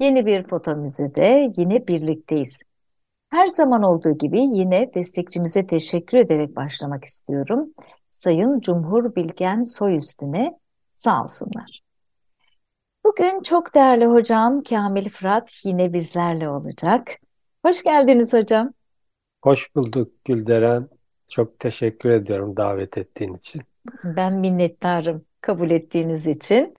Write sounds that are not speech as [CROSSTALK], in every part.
Yeni bir foto müzede yine birlikteyiz. Her zaman olduğu gibi yine destekçimize teşekkür ederek başlamak istiyorum. Sayın Cumhur Bilgen Soyüstüne sağ olsunlar. Bugün çok değerli hocam Kamil Fırat yine bizlerle olacak. Hoş geldiniz hocam. Hoş bulduk Gülderen. Çok teşekkür ediyorum davet ettiğin için. Ben minnettarım kabul ettiğiniz için.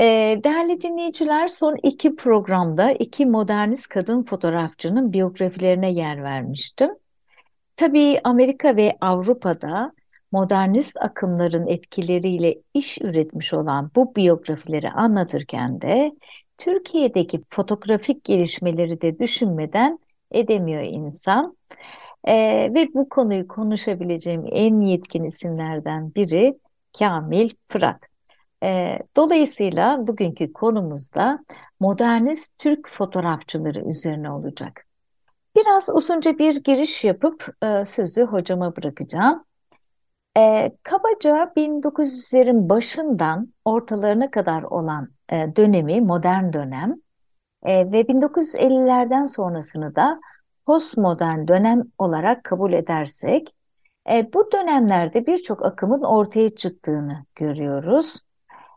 Ee, değerli dinleyiciler, son iki programda iki modernist kadın fotoğrafçının biyografilerine yer vermiştim. Tabii Amerika ve Avrupa'da modernist akımların etkileriyle iş üretmiş olan bu biyografileri anlatırken de Türkiye'deki fotoğrafik gelişmeleri de düşünmeden edemiyor insan. Ee, ve bu konuyu konuşabileceğim en yetkin isimlerden biri Kamil Fırat. Ee, dolayısıyla bugünkü konumuz da modernist Türk fotoğrafçıları üzerine olacak. Biraz uzunca bir giriş yapıp e, sözü hocama bırakacağım. E, kabaca 1900'lerin başından ortalarına kadar olan e, dönemi modern dönem e, ve 1950'lerden sonrasını da postmodern dönem olarak kabul edersek e, bu dönemlerde birçok akımın ortaya çıktığını görüyoruz.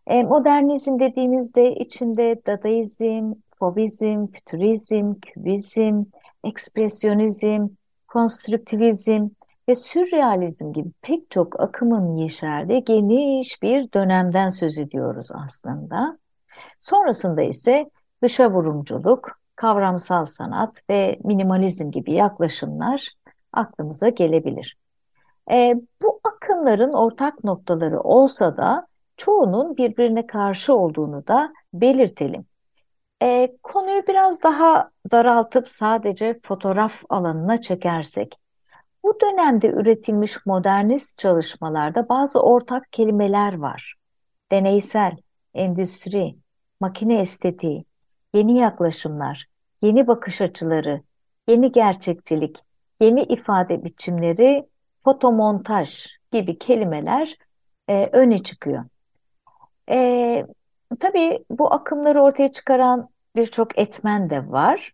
E, modernizm dediğimizde içinde dadaizm, fovizm, fütürizm, kübizm, ekspresyonizm, konstruktivizm ve sürrealizm gibi pek çok akımın yeşerdiği geniş bir dönemden söz ediyoruz aslında. Sonrasında ise dışa vurumculuk, kavramsal sanat ve minimalizm gibi yaklaşımlar aklımıza gelebilir. E, bu akımların ortak noktaları olsa da çoğunun birbirine karşı olduğunu da belirtelim. E, konuyu biraz daha daraltıp sadece fotoğraf alanına çekersek, bu dönemde üretilmiş modernist çalışmalarda bazı ortak kelimeler var. Deneysel, endüstri, makine estetiği, yeni yaklaşımlar, yeni bakış açıları, yeni gerçekçilik, yeni ifade biçimleri, fotomontaj gibi kelimeler e, öne çıkıyor. E, tabii bu akımları ortaya çıkaran birçok etmen de var.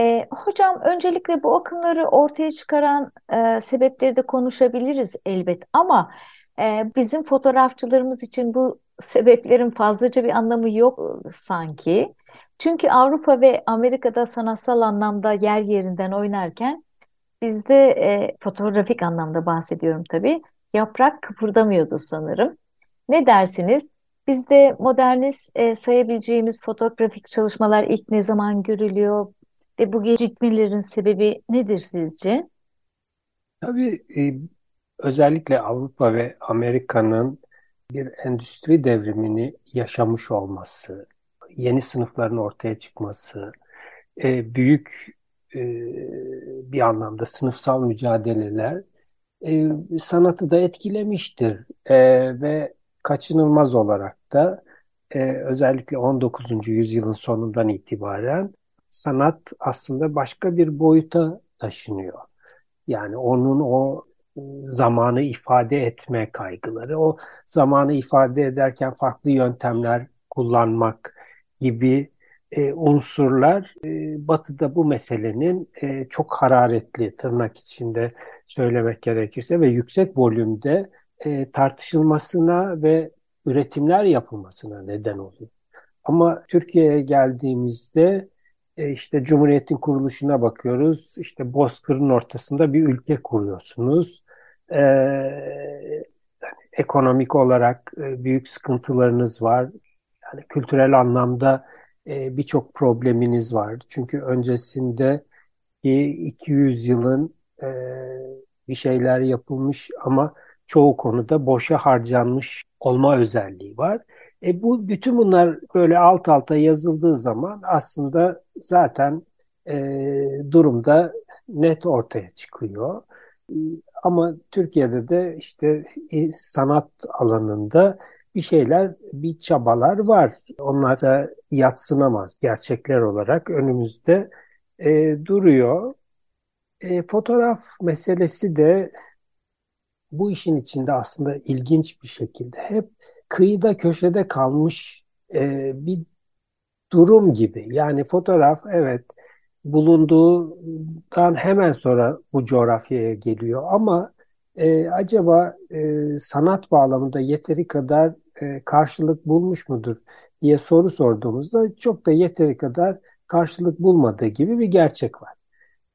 E, hocam öncelikle bu akımları ortaya çıkaran e, sebepleri de konuşabiliriz elbet ama e, bizim fotoğrafçılarımız için bu sebeplerin fazlaca bir anlamı yok sanki. Çünkü Avrupa ve Amerika'da sanatsal anlamda yer yerinden oynarken bizde e, fotoğrafik anlamda bahsediyorum tabii yaprak kıpırdamıyordu sanırım. Ne dersiniz? Bizde modernist e, sayabileceğimiz fotoğrafik çalışmalar ilk ne zaman görülüyor ve bu gecikmelerin sebebi nedir sizce? Tabii e, özellikle Avrupa ve Amerika'nın bir endüstri devrimini yaşamış olması, yeni sınıfların ortaya çıkması, e, büyük e, bir anlamda sınıfsal mücadeleler e, sanatı da etkilemiştir e, ve kaçınılmaz olarak da e, özellikle 19. yüzyılın sonundan itibaren sanat aslında başka bir boyuta taşınıyor. Yani onun o zamanı ifade etme kaygıları, o zamanı ifade ederken farklı yöntemler kullanmak gibi e, unsurlar e, Batı'da bu meselenin e, çok hararetli tırnak içinde söylemek gerekirse ve yüksek volümde e, tartışılmasına ve üretimler yapılmasına neden oluyor. Ama Türkiye'ye geldiğimizde e, işte Cumhuriyet'in kuruluşuna bakıyoruz. İşte Bozkır'ın ortasında bir ülke kuruyorsunuz. E, ekonomik olarak e, büyük sıkıntılarınız var. Yani kültürel anlamda e, birçok probleminiz var. Çünkü öncesinde 200 yılın e, bir şeyler yapılmış ama çoğu konuda boşa harcanmış olma özelliği var. E bu bütün bunlar böyle alt alta yazıldığı zaman aslında zaten e, durumda net ortaya çıkıyor. Ama Türkiye'de de işte sanat alanında bir şeyler, bir çabalar var. Onlar da yatsınamaz gerçekler olarak önümüzde e, duruyor. E, fotoğraf meselesi de bu işin içinde aslında ilginç bir şekilde hep kıyıda köşede kalmış e, bir durum gibi. Yani fotoğraf evet bulunduğundan hemen sonra bu coğrafyaya geliyor ama e, acaba e, sanat bağlamında yeteri kadar e, karşılık bulmuş mudur diye soru sorduğumuzda çok da yeteri kadar karşılık bulmadığı gibi bir gerçek var.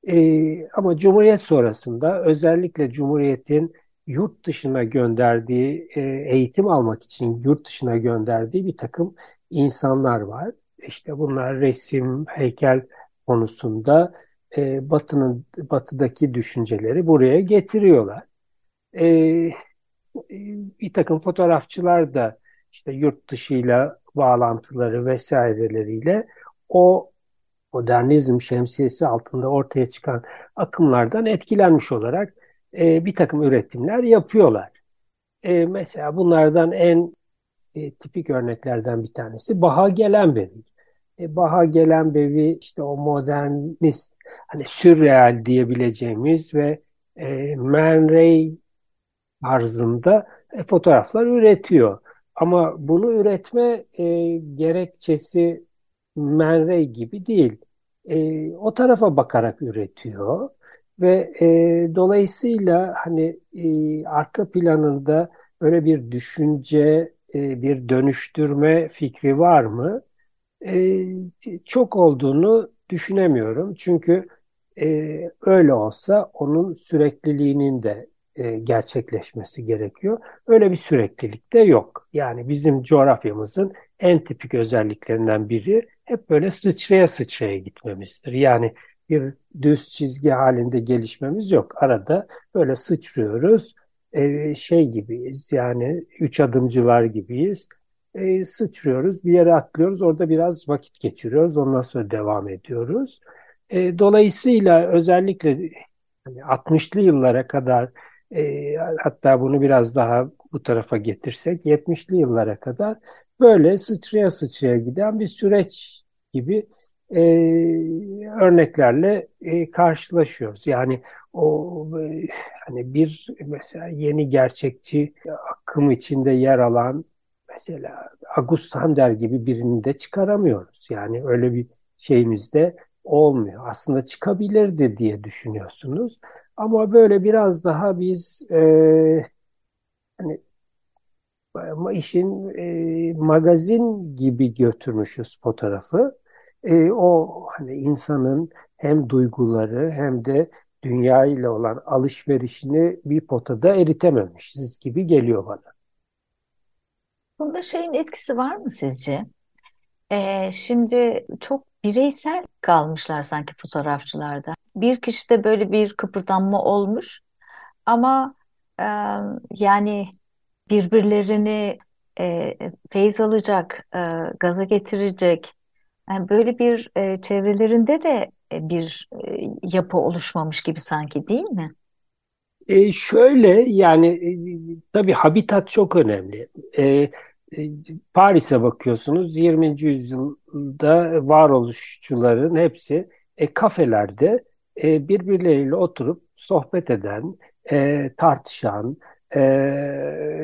E, ama Cumhuriyet sonrasında özellikle Cumhuriyet'in yurt dışına gönderdiği, e, eğitim almak için yurt dışına gönderdiği bir takım insanlar var. İşte bunlar resim, heykel konusunda e, Batı'nın Batı'daki düşünceleri buraya getiriyorlar. E, bir takım fotoğrafçılar da işte yurt dışıyla bağlantıları vesaireleriyle o modernizm şemsiyesi altında ortaya çıkan akımlardan etkilenmiş olarak e, bir takım üretimler yapıyorlar. E, mesela bunlardan en e, tipik örneklerden bir tanesi Baha Gelenbevi. E, Baha Gelenbevi işte o modernist hani sürreal diyebileceğimiz ve e, Man Ray tarzında e, fotoğraflar üretiyor. Ama bunu üretme e, gerekçesi Man Ray gibi değil. E, o tarafa bakarak üretiyor. Ve e, dolayısıyla hani e, arka planında öyle bir düşünce, e, bir dönüştürme fikri var mı? E, çok olduğunu düşünemiyorum. Çünkü e, öyle olsa onun sürekliliğinin de e, gerçekleşmesi gerekiyor. Öyle bir süreklilik de yok. Yani bizim coğrafyamızın en tipik özelliklerinden biri hep böyle sıçraya sıçraya gitmemizdir. Yani bir düz çizgi halinde gelişmemiz yok. Arada böyle sıçrıyoruz. E, şey gibiyiz yani üç adımcılar gibiyiz. E, sıçrıyoruz, bir yere atlıyoruz, orada biraz vakit geçiriyoruz, ondan sonra devam ediyoruz. E, dolayısıyla özellikle hani 60'lı yıllara kadar hatta bunu biraz daha bu tarafa getirsek 70'li yıllara kadar böyle sıçraya sıçraya giden bir süreç gibi e, örneklerle e, karşılaşıyoruz. Yani o e, hani bir mesela yeni gerçekçi akım içinde yer alan mesela August Sander gibi birini de çıkaramıyoruz. Yani öyle bir şeyimiz de olmuyor. Aslında çıkabilirdi diye düşünüyorsunuz. Ama böyle biraz daha biz e, hani işin e, magazin gibi götürmüşüz fotoğrafı. E, o hani insanın hem duyguları hem de dünya ile olan alışverişini bir potada eritememişiz gibi geliyor bana. Bunda şeyin etkisi var mı sizce? Ee, şimdi çok bireysel kalmışlar sanki fotoğrafçılarda. Bir kişide böyle bir kıpırdanma olmuş ama e, yani birbirlerini e, feyz alacak, e, gaza getirecek, yani böyle bir e, çevrelerinde de e, bir e, yapı oluşmamış gibi sanki değil mi? E, şöyle yani e, tabii habitat çok önemli. E, e, Paris'e bakıyorsunuz 20. yüzyılda varoluşçuların hepsi e, kafelerde e, birbirleriyle oturup sohbet eden, e, tartışan, e,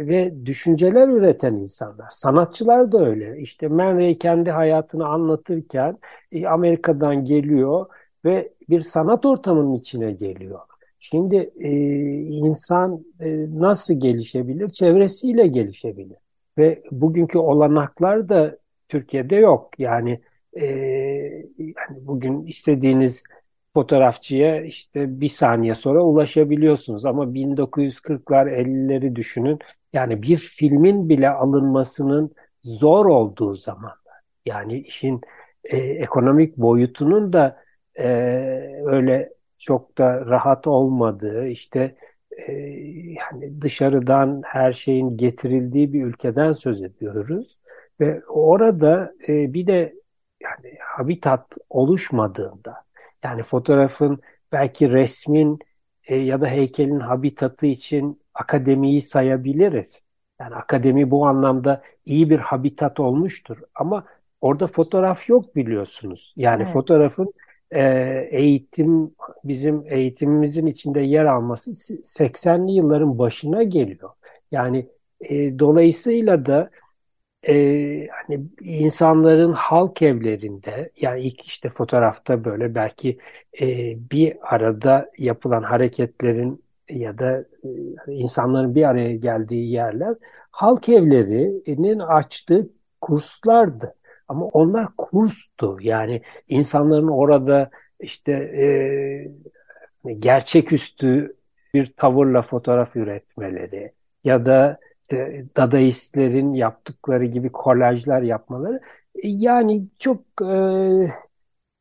ve düşünceler üreten insanlar. Sanatçılar da öyle. İşte Man kendi hayatını anlatırken e, Amerika'dan geliyor ve bir sanat ortamının içine geliyor. Şimdi e, insan e, nasıl gelişebilir? Çevresiyle gelişebilir. Ve bugünkü olanaklar da Türkiye'de yok. Yani e, yani bugün istediğiniz fotoğrafçıya işte bir saniye sonra ulaşabiliyorsunuz. Ama 1940'lar 50'leri düşünün. Yani bir filmin bile alınmasının zor olduğu zamanlar. Yani işin e, ekonomik boyutunun da e, öyle çok da rahat olmadığı işte e, yani dışarıdan her şeyin getirildiği bir ülkeden söz ediyoruz. Ve orada e, bir de yani habitat oluşmadığında Yani fotoğrafın belki resmin e, ya da heykelin habitatı için akademiyi sayabiliriz. Yani akademi bu anlamda iyi bir habitat olmuştur. Ama orada fotoğraf yok biliyorsunuz. Yani Evet. fotoğrafın e, eğitim bizim eğitimimizin içinde yer alması 80'li yılların başına geliyor. Yani e, dolayısıyla da e, hani insanların halk evlerinde yani ilk işte fotoğrafta böyle belki e, bir arada yapılan hareketlerin ya da e, insanların bir araya geldiği yerler halk evlerinin açtığı kurslardı. Ama onlar kurstu. Yani insanların orada işte e, gerçeküstü bir tavırla fotoğraf üretmeleri ya da işte Dadaistlerin yaptıkları gibi kolajlar yapmaları e, yani çok e,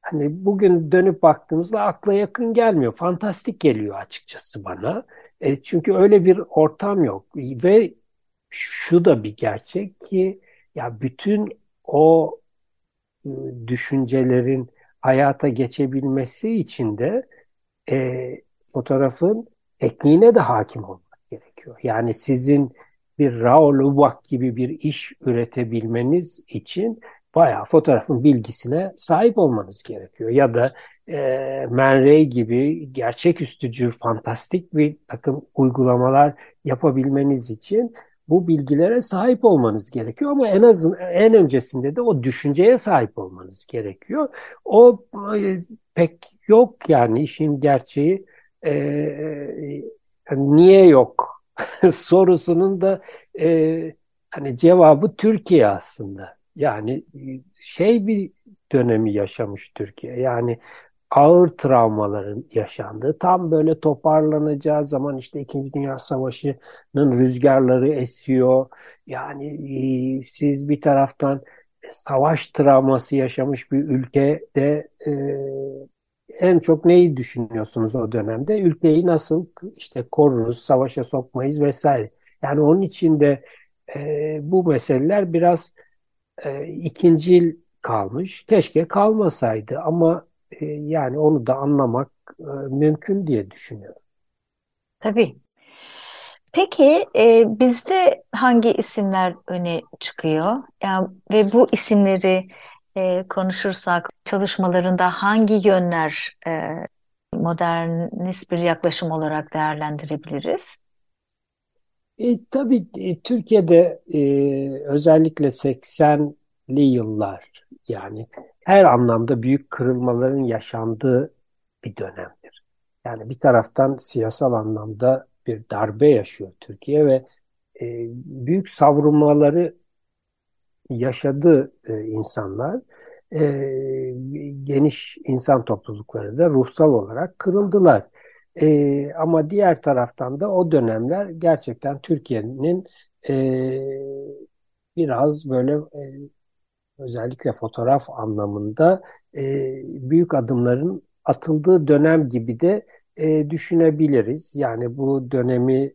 hani bugün dönüp baktığımızda akla yakın gelmiyor. Fantastik geliyor açıkçası bana. E, çünkü öyle bir ortam yok ve şu da bir gerçek ki ya bütün o e, düşüncelerin hayata geçebilmesi için de e, fotoğrafın tekniğine de hakim olmak gerekiyor. Yani sizin bir Raoul Ubach gibi bir iş üretebilmeniz için bayağı fotoğrafın bilgisine sahip olmanız gerekiyor. Ya da e, Man Ray gibi gerçeküstücü, fantastik bir takım uygulamalar yapabilmeniz için bu bilgilere sahip olmanız gerekiyor ama en azın en öncesinde de o düşünceye sahip olmanız gerekiyor. O e, pek yok yani işin gerçeği e, e, niye yok [LAUGHS] sorusunun da e, hani cevabı Türkiye aslında. Yani şey bir dönemi yaşamış Türkiye. Yani ağır travmaların yaşandığı, tam böyle toparlanacağı zaman işte İkinci Dünya Savaşı'nın rüzgarları esiyor. Yani e, siz bir taraftan savaş travması yaşamış bir ülkede e, en çok neyi düşünüyorsunuz o dönemde? Ülkeyi nasıl işte koruruz, savaşa sokmayız vesaire. Yani onun içinde e, bu meseleler biraz e, ikincil kalmış. Keşke kalmasaydı ama e, yani onu da anlamak e, mümkün diye düşünüyorum. Tabii. Peki e, bizde hangi isimler öne çıkıyor? Yani, ve bu isimleri e, konuşursak çalışmalarında hangi yönler e, modernist bir yaklaşım olarak değerlendirebiliriz? E, tabii e, Türkiye'de e, özellikle 80'li yıllar yani her anlamda büyük kırılmaların yaşandığı bir dönemdir. Yani bir taraftan siyasal anlamda bir darbe yaşıyor Türkiye ve e, büyük savrulmaları yaşadı e, insanlar. E, geniş insan toplulukları da ruhsal olarak kırıldılar. E, ama diğer taraftan da o dönemler gerçekten Türkiye'nin e, biraz böyle e, özellikle fotoğraf anlamında e, büyük adımların atıldığı dönem gibi de e, düşünebiliriz. Yani bu dönemi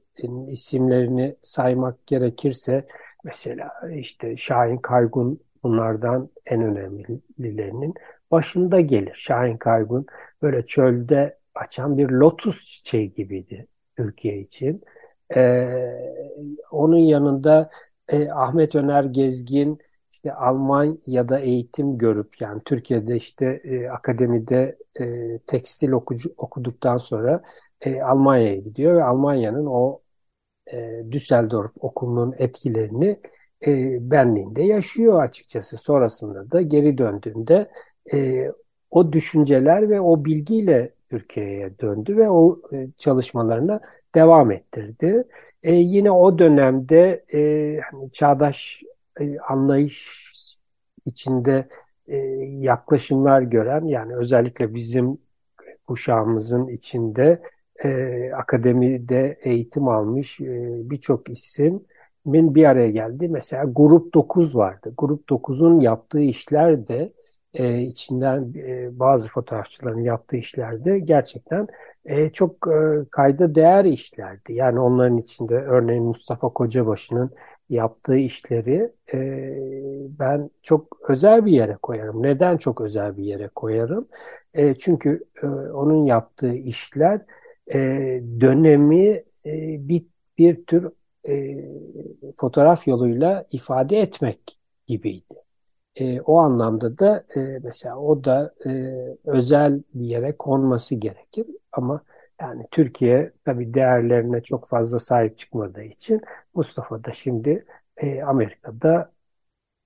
isimlerini saymak gerekirse mesela işte Şahin Kaygun bunlardan en önemlilerinin başında gelir. Şahin Kaygun böyle çölde açan bir lotus çiçeği gibiydi Türkiye için. Ee, onun yanında e, Ahmet Öner Gezgin işte Almanya'da eğitim görüp yani Türkiye'de işte e, akademide e, tekstil okucu, okuduktan sonra e, Almanya'ya gidiyor ve Almanya'nın o e, Düsseldorf okulunun etkilerini e, Berlin'de yaşıyor açıkçası. Sonrasında da geri döndüğünde e, o düşünceler ve o bilgiyle Türkiye'ye döndü ve o e, çalışmalarına devam ettirdi. E, yine o dönemde e, hani çağdaş e, anlayış içinde e, yaklaşımlar gören yani özellikle bizim kuşağımızın içinde e, akademide eğitim almış e, birçok isimin bir araya geldi. Mesela Grup 9 vardı. Grup 9'un yaptığı işler de e, içinden e, bazı fotoğrafçıların yaptığı işler de gerçekten e, çok e, kayda değer işlerdi. Yani onların içinde örneğin Mustafa Kocabaşı'nın yaptığı işleri e, ben çok özel bir yere koyarım. Neden çok özel bir yere koyarım? E, çünkü e, onun yaptığı işler e, dönemi e, bir, bir tür e, fotoğraf yoluyla ifade etmek gibiydi. E, o anlamda da e, mesela o da e, özel bir yere konması gerekir ama yani Türkiye tabii değerlerine çok fazla sahip çıkmadığı için Mustafa da şimdi e, Amerika'da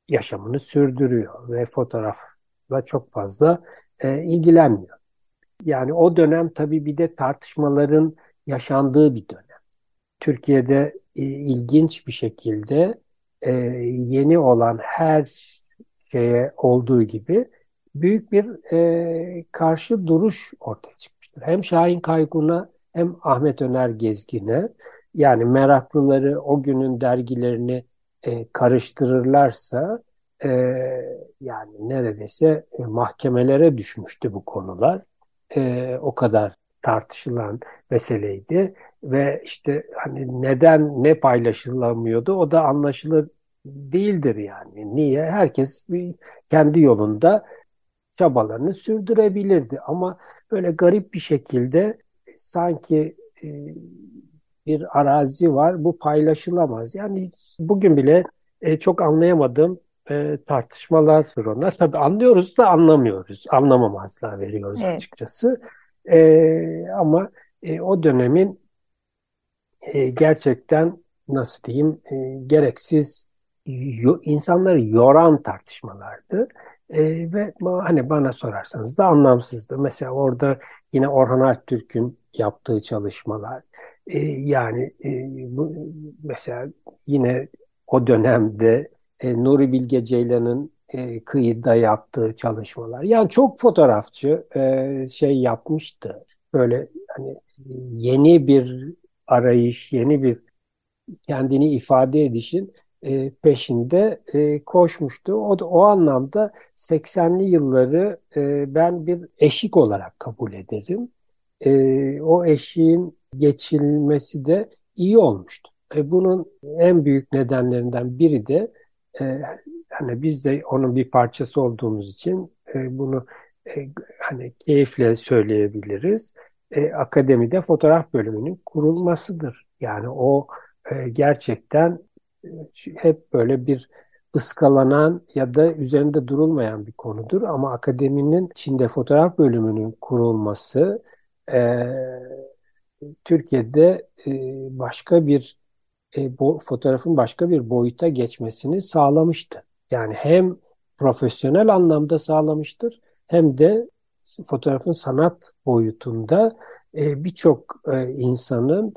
yaşamını sürdürüyor ve fotoğrafla çok fazla e, ilgilenmiyor. Yani o dönem tabii bir de tartışmaların yaşandığı bir dönem. Türkiye'de e, ilginç bir şekilde e, yeni olan her şeye olduğu gibi büyük bir e, karşı duruş ortaya çıkmıştır. Hem Şahin Kaygun'a hem Ahmet Öner Gezgin'e yani meraklıları o günün dergilerini e, karıştırırlarsa e, yani neredeyse e, mahkemelere düşmüştü bu konular. E, o kadar tartışılan meseleydi ve işte hani neden ne paylaşılamıyordu o da anlaşılır değildir yani. Niye? Herkes kendi yolunda çabalarını sürdürebilirdi ama böyle garip bir şekilde sanki e, bir arazi var bu paylaşılamaz. Yani bugün bile e, çok anlayamadığım e, tartışmalardır onlar. Tabii anlıyoruz da anlamıyoruz. Anlamamazlığa veriyoruz evet. açıkçası. E, ama e, o dönemin e, gerçekten nasıl diyeyim e, gereksiz yo, insanları yoran tartışmalardı. E, ve hani bana sorarsanız da anlamsızdı. Mesela orada yine Orhan Alptürk'ün yaptığı çalışmalar. E, yani e, bu, mesela yine o dönemde e, Nuri Bilge Ceylan'ın e, kıyıda yaptığı çalışmalar. Yani çok fotoğrafçı e, şey yapmıştı. Böyle hani yeni bir arayış, yeni bir kendini ifade edişin e, peşinde e, koşmuştu. O da o anlamda 80'li yılları e, ben bir eşik olarak kabul ederim. E, o eşiğin geçilmesi de iyi olmuştu. E, bunun en büyük nedenlerinden biri de e, hani biz de onun bir parçası olduğumuz için e, bunu e, hani keyifle söyleyebiliriz. E, akademide fotoğraf bölümünün kurulmasıdır. Yani o e, gerçekten e, hep böyle bir ıskalanan ya da üzerinde durulmayan bir konudur. Ama akademinin içinde fotoğraf bölümünün kurulması e, Türkiye'de e, başka bir e, bu fotoğrafın başka bir boyuta geçmesini sağlamıştı. Yani hem profesyonel anlamda sağlamıştır hem de fotoğrafın sanat boyutunda e, birçok e, insanın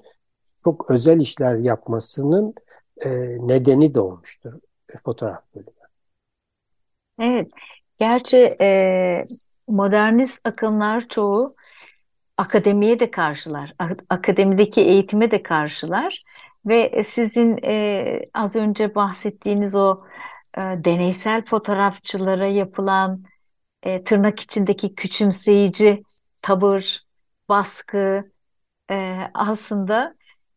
çok özel işler yapmasının e, nedeni de olmuştur e, fotoğraf bölümü. Evet, gerçi e, modernist akımlar çoğu akademiye de karşılar, akademideki eğitime de karşılar ve sizin e, az önce bahsettiğiniz o e, deneysel fotoğrafçılara yapılan e, tırnak içindeki küçümseyici tavır, baskı e, aslında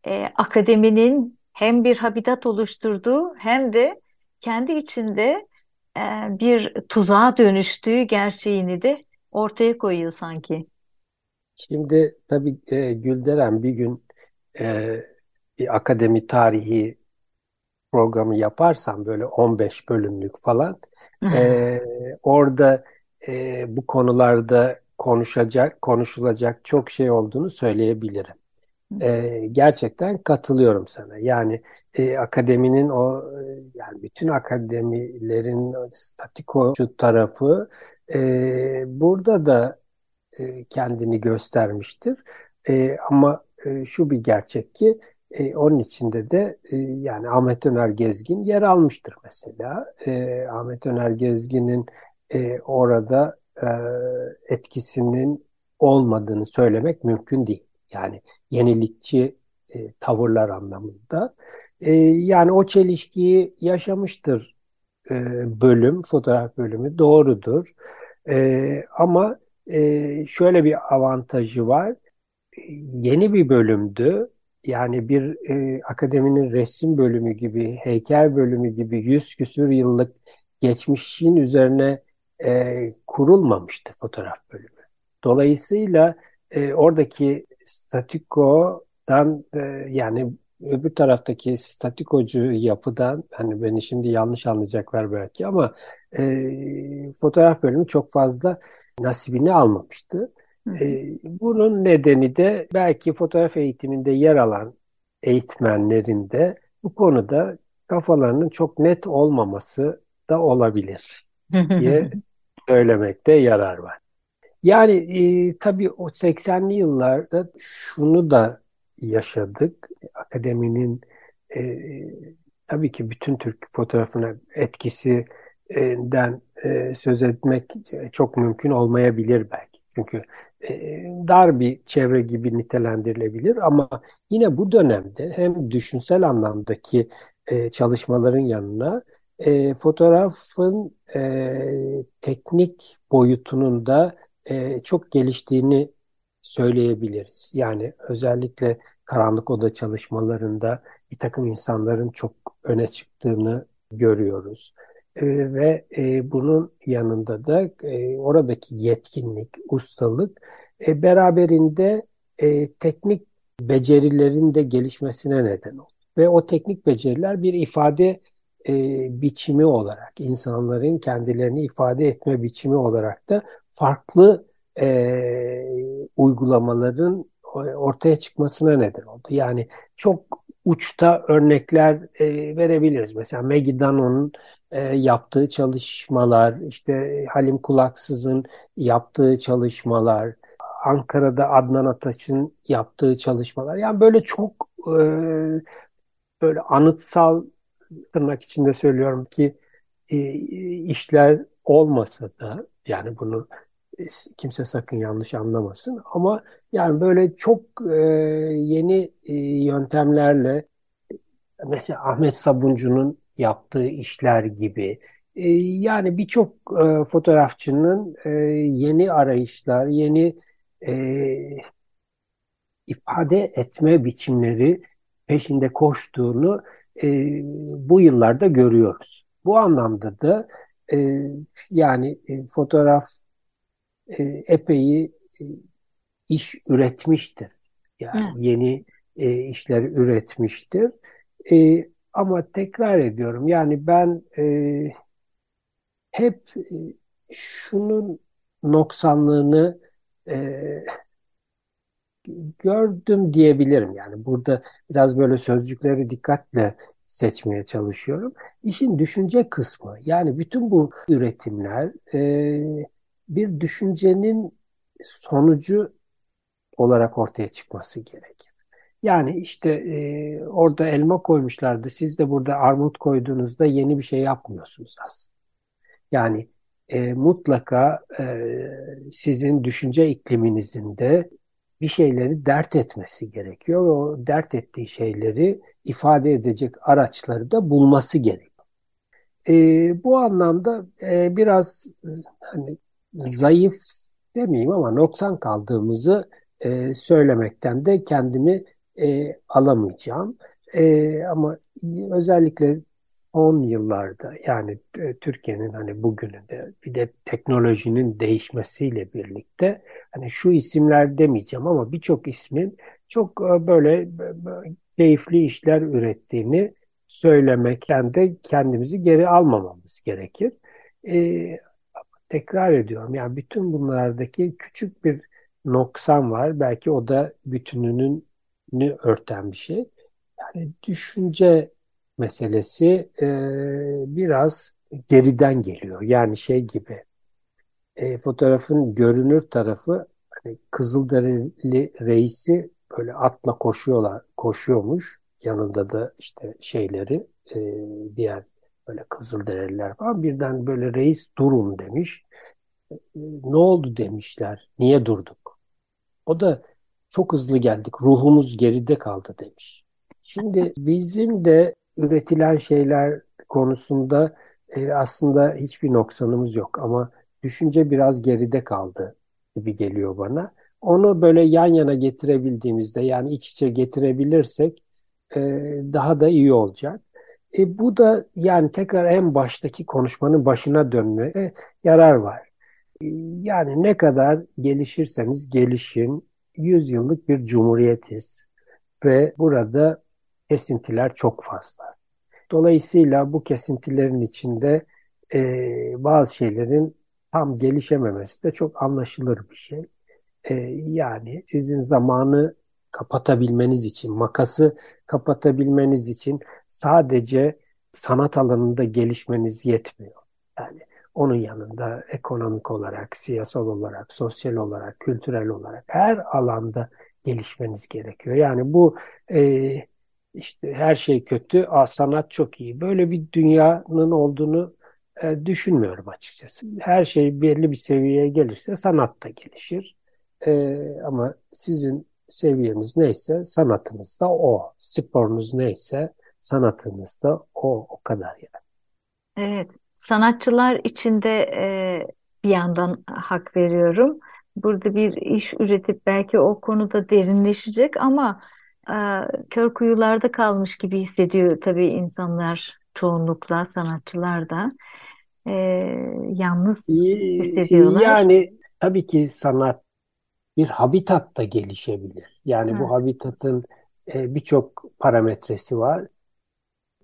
e, akademinin hem bir habitat oluşturduğu hem de kendi içinde e, bir tuzağa dönüştüğü gerçeğini de ortaya koyuyor sanki. Şimdi tabii e, Gülderen bir gün e, bir akademi tarihi programı yaparsam böyle 15 bölümlük falan e, orada e, bu konularda konuşacak konuşulacak çok şey olduğunu söyleyebilirim. E, gerçekten katılıyorum sana. Yani e, akademinin o yani bütün akademilerin statikocu tarafı e, burada da e, kendini göstermiştir. E, ama e, şu bir gerçek ki e, onun içinde de e, yani Ahmet Öner Gezgin yer almıştır mesela. E, Ahmet Öner Gezgin'in e, orada e, etkisinin olmadığını söylemek mümkün değil. Yani yenilikçi e, tavırlar anlamında. E, yani o çelişkiyi yaşamıştır e, bölüm, fotoğraf bölümü doğrudur. E, ama e, şöyle bir avantajı var. E, yeni bir bölümdü Yani bir e, akademinin resim bölümü gibi, heykel bölümü gibi yüz küsür yıllık geçmişin üzerine e, kurulmamıştı fotoğraf bölümü. Dolayısıyla e, oradaki statikodan e, yani öbür taraftaki statikocu yapıdan hani beni şimdi yanlış anlayacaklar belki ama e, fotoğraf bölümü çok fazla nasibini almamıştı. E, bunun nedeni de belki fotoğraf eğitiminde yer alan eğitmenlerin de bu konuda kafalarının çok net olmaması da olabilir diye [LAUGHS] söylemekte yarar var. Yani e, tabii o 80'li yıllarda şunu da yaşadık. Akademinin e, tabii ki bütün Türk fotoğrafına etkisinden e, söz etmek çok mümkün olmayabilir belki. Çünkü dar bir çevre gibi nitelendirilebilir ama yine bu dönemde hem düşünsel anlamdaki e, çalışmaların yanına e, fotoğrafın e, teknik boyutunun da e, çok geliştiğini söyleyebiliriz. Yani özellikle karanlık oda çalışmalarında bir takım insanların çok öne çıktığını görüyoruz. E, ve e, bunun yanında da e, oradaki yetkinlik, ustalık e, beraberinde e, teknik becerilerin de gelişmesine neden oldu. Ve o teknik beceriler bir ifade e, biçimi olarak, insanların kendilerini ifade etme biçimi olarak da farklı e, uygulamaların ortaya çıkmasına neden oldu. Yani çok uçta örnekler e, verebiliriz. Mesela Maggie Dano'nun e, yaptığı çalışmalar, işte Halim Kulaksız'ın yaptığı çalışmalar, Ankara'da Adnan Ataç'ın yaptığı çalışmalar. Yani böyle çok e, böyle anıtsal tırnak içinde söylüyorum ki e, işler olmasa da yani bunu kimse sakın yanlış anlamasın ama yani böyle çok e, yeni e, yöntemlerle mesela Ahmet Sabuncu'nun yaptığı işler gibi e, yani birçok e, fotoğrafçının e, yeni arayışlar, yeni e, ifade etme biçimleri peşinde koştuğunu e, bu yıllarda görüyoruz. Bu anlamda da e, yani e, fotoğraf e, epey e, iş üretmiştir. Yani Hı. yeni e, işler üretmiştir. E, ama tekrar ediyorum yani ben e, hep e, şunun noksanlığını e, gördüm diyebilirim. Yani burada biraz böyle sözcükleri dikkatle seçmeye çalışıyorum. İşin düşünce kısmı yani bütün bu üretimler e, bir düşüncenin sonucu olarak ortaya çıkması gerekir. Yani işte e, orada elma koymuşlardı. Siz de burada armut koyduğunuzda yeni bir şey yapmıyorsunuz aslında. Yani e, mutlaka e, sizin düşünce ikliminizin de bir şeyleri dert etmesi gerekiyor o dert ettiği şeyleri ifade edecek araçları da bulması gerekiyor. E, bu anlamda e, biraz hani zayıf demeyeyim ama noksan kaldığımızı e, söylemekten de kendimi e, alamayacağım. E, ama özellikle son yıllarda yani e, Türkiye'nin hani bugününde bir de teknolojinin değişmesiyle birlikte hani şu isimler demeyeceğim ama birçok ismin çok e, böyle keyifli işler ürettiğini söylemekten de kendimizi geri almamamız gerekir. E, tekrar ediyorum. Yani bütün bunlardaki küçük bir noksan var. Belki o da bütününü örten bir şey. Yani düşünce meselesi e, biraz geriden geliyor. Yani şey gibi e, fotoğrafın görünür tarafı hani Kızılderili reisi böyle atla koşuyorlar, koşuyormuş. Yanında da işte şeyleri e, diğer böyle Kızılderililer falan birden böyle reis durun demiş. Ne oldu demişler. Niye durduk? O da çok hızlı geldik. Ruhumuz geride kaldı demiş. Şimdi bizim de üretilen şeyler konusunda e, aslında hiçbir noksanımız yok ama düşünce biraz geride kaldı gibi geliyor bana. onu böyle yan yana getirebildiğimizde yani iç içe getirebilirsek e, daha da iyi olacak. E, bu da yani tekrar en baştaki konuşmanın başına dönmeye yarar var. E, yani ne kadar gelişirseniz gelişin 100 yıllık bir cumhuriyetiz ve burada kesintiler çok fazla. Dolayısıyla bu kesintilerin içinde e, bazı şeylerin tam gelişememesi de çok anlaşılır bir şey. E, yani sizin zamanı kapatabilmeniz için, makası kapatabilmeniz için sadece sanat alanında gelişmeniz yetmiyor. Yani onun yanında ekonomik olarak, siyasal olarak, sosyal olarak, kültürel olarak her alanda gelişmeniz gerekiyor. Yani bu e, işte her şey kötü, a, sanat çok iyi. Böyle bir dünyanın olduğunu e, düşünmüyorum açıkçası. Her şey belli bir seviyeye gelirse sanat da gelişir. E, ama sizin seviyeniz neyse sanatınız da o. Sporunuz neyse sanatınız da o. O kadar yani. Evet, sanatçılar için de e, bir yandan hak veriyorum. Burada bir iş üretip belki o konuda derinleşecek ama e, kör kuyularda kalmış gibi hissediyor tabii insanlar çoğunlukla sanatçılar da e, yalnız hissediyorlar. Yani tabii ki sanat bir habitat da gelişebilir. Yani Ha. bu habitatın e, birçok parametresi var.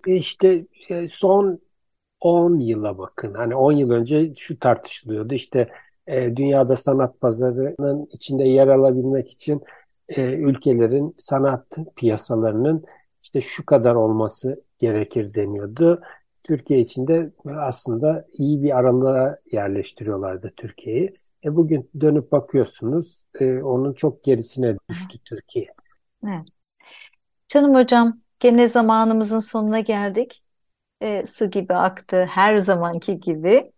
E işte e, son 10 yıla bakın. Hani 10 yıl önce şu tartışılıyordu. İşte e, dünyada sanat pazarının içinde yer alabilmek için e, ülkelerin sanat piyasalarının işte şu kadar olması gerekir deniyordu. Türkiye içinde aslında iyi bir aralığa yerleştiriyorlardı Türkiye'yi. E bugün dönüp bakıyorsunuz e, onun çok gerisine düştü Türkiye. Evet. Canım hocam, gene zamanımızın sonuna geldik. E, su gibi aktı her zamanki gibi.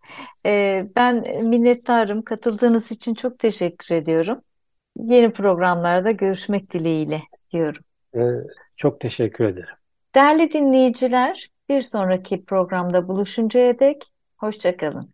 E, ben minnettarım. Katıldığınız için çok teşekkür ediyorum. Yeni programlarda görüşmek dileğiyle diyorum. E, çok teşekkür ederim. Değerli dinleyiciler, bir sonraki programda buluşuncaya dek hoşça kalın.